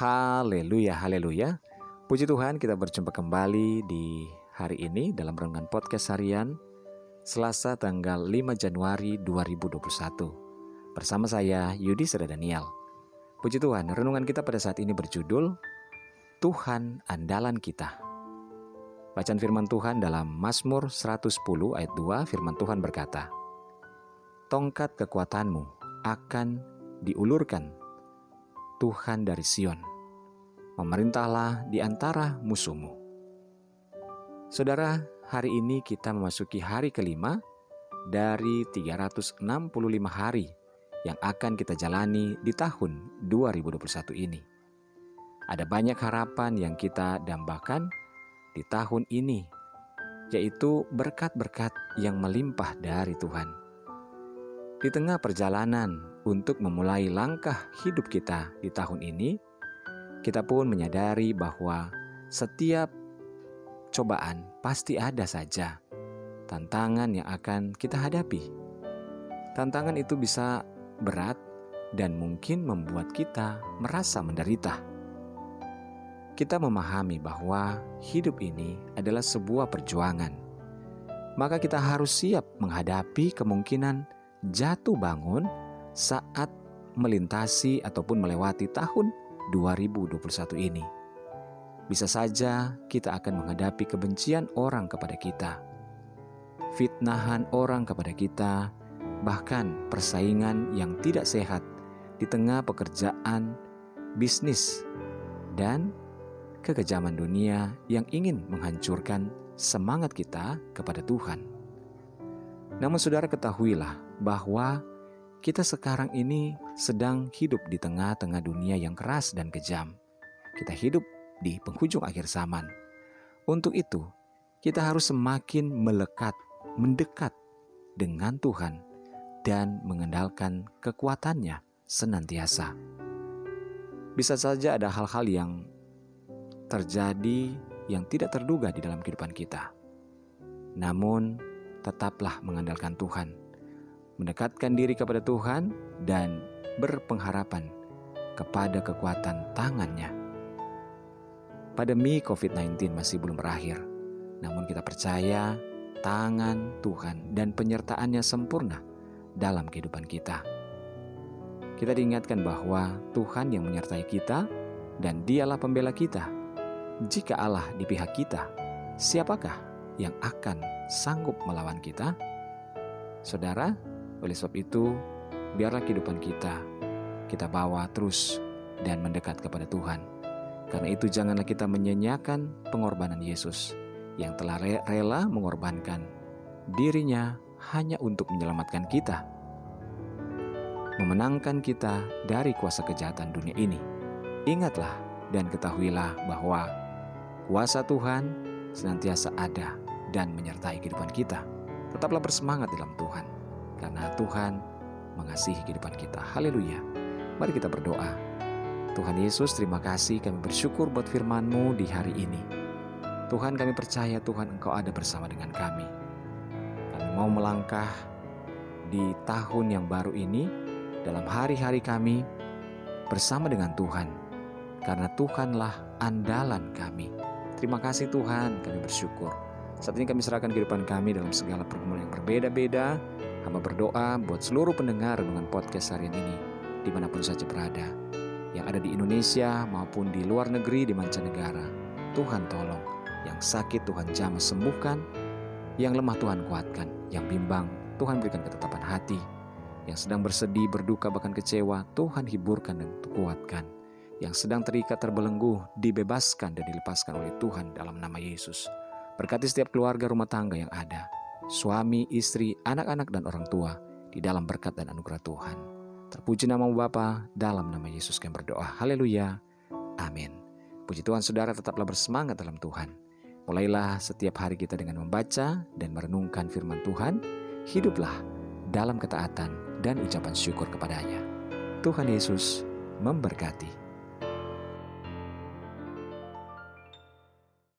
Haleluya, haleluya. Puji Tuhan kita berjumpa kembali di hari ini dalam renungan podcast harian Selasa tanggal 5 Januari 2021. Bersama saya Yudi Sera Daniel. Puji Tuhan, renungan kita pada saat ini berjudul Tuhan andalan kita. Bacaan firman Tuhan dalam Mazmur 110 ayat 2 firman Tuhan berkata, Tongkat kekuatanmu akan diulurkan Tuhan dari Sion. Memerintahlah di antara musuhmu. Saudara, hari ini kita memasuki hari kelima dari 365 hari yang akan kita jalani di tahun 2021 ini. Ada banyak harapan yang kita dambakan di tahun ini, yaitu berkat-berkat yang melimpah dari Tuhan. Di tengah perjalanan untuk memulai langkah hidup kita di tahun ini, kita pun menyadari bahwa setiap cobaan pasti ada saja tantangan yang akan kita hadapi. Tantangan itu bisa berat dan mungkin membuat kita merasa menderita. Kita memahami bahwa hidup ini adalah sebuah perjuangan, maka kita harus siap menghadapi kemungkinan jatuh bangun saat melintasi ataupun melewati tahun 2021 ini. Bisa saja kita akan menghadapi kebencian orang kepada kita, fitnahan orang kepada kita, bahkan persaingan yang tidak sehat di tengah pekerjaan, bisnis, dan kekejaman dunia yang ingin menghancurkan semangat kita kepada Tuhan. Namun, saudara, ketahuilah bahwa kita sekarang ini sedang hidup di tengah-tengah dunia yang keras dan kejam. Kita hidup di penghujung akhir zaman. Untuk itu, kita harus semakin melekat, mendekat dengan Tuhan dan mengendalkan kekuatannya senantiasa. Bisa saja ada hal-hal yang terjadi yang tidak terduga di dalam kehidupan kita. Namun, tetaplah mengandalkan Tuhan mendekatkan diri kepada Tuhan, dan berpengharapan kepada kekuatan tangannya. Pandemi COVID-19 masih belum berakhir, namun kita percaya tangan Tuhan dan penyertaannya sempurna dalam kehidupan kita. Kita diingatkan bahwa Tuhan yang menyertai kita dan dialah pembela kita. Jika Allah di pihak kita, siapakah yang akan sanggup melawan kita? Saudara, oleh sebab itu, biarlah kehidupan kita kita bawa terus dan mendekat kepada Tuhan. Karena itu janganlah kita menyanyiakan pengorbanan Yesus yang telah rela mengorbankan dirinya hanya untuk menyelamatkan kita. Memenangkan kita dari kuasa kejahatan dunia ini. Ingatlah dan ketahuilah bahwa kuasa Tuhan senantiasa ada dan menyertai kehidupan kita. Tetaplah bersemangat dalam Tuhan karena Tuhan mengasihi kehidupan kita. Haleluya. Mari kita berdoa. Tuhan Yesus, terima kasih kami bersyukur buat firman-Mu di hari ini. Tuhan kami percaya Tuhan Engkau ada bersama dengan kami. Kami mau melangkah di tahun yang baru ini dalam hari-hari kami bersama dengan Tuhan. Karena Tuhanlah andalan kami. Terima kasih Tuhan, kami bersyukur. Saat ini kami serahkan kehidupan kami dalam segala pergumulan yang berbeda-beda. Hamba berdoa buat seluruh pendengar dengan podcast harian ini, di mana pun saja berada, yang ada di Indonesia maupun di luar negeri, di mancanegara. Tuhan tolong, yang sakit Tuhan jamah sembuhkan, yang lemah Tuhan kuatkan, yang bimbang Tuhan berikan ketetapan hati, yang sedang bersedih, berduka, bahkan kecewa, Tuhan hiburkan dan kuatkan. Yang sedang terikat terbelenggu, dibebaskan dan dilepaskan oleh Tuhan dalam nama Yesus. Berkati setiap keluarga rumah tangga yang ada suami, istri, anak-anak, dan orang tua di dalam berkat dan anugerah Tuhan. Terpuji nama Bapa dalam nama Yesus kami berdoa. Haleluya. Amin. Puji Tuhan saudara tetaplah bersemangat dalam Tuhan. Mulailah setiap hari kita dengan membaca dan merenungkan firman Tuhan. Hiduplah dalam ketaatan dan ucapan syukur kepadanya. Tuhan Yesus memberkati.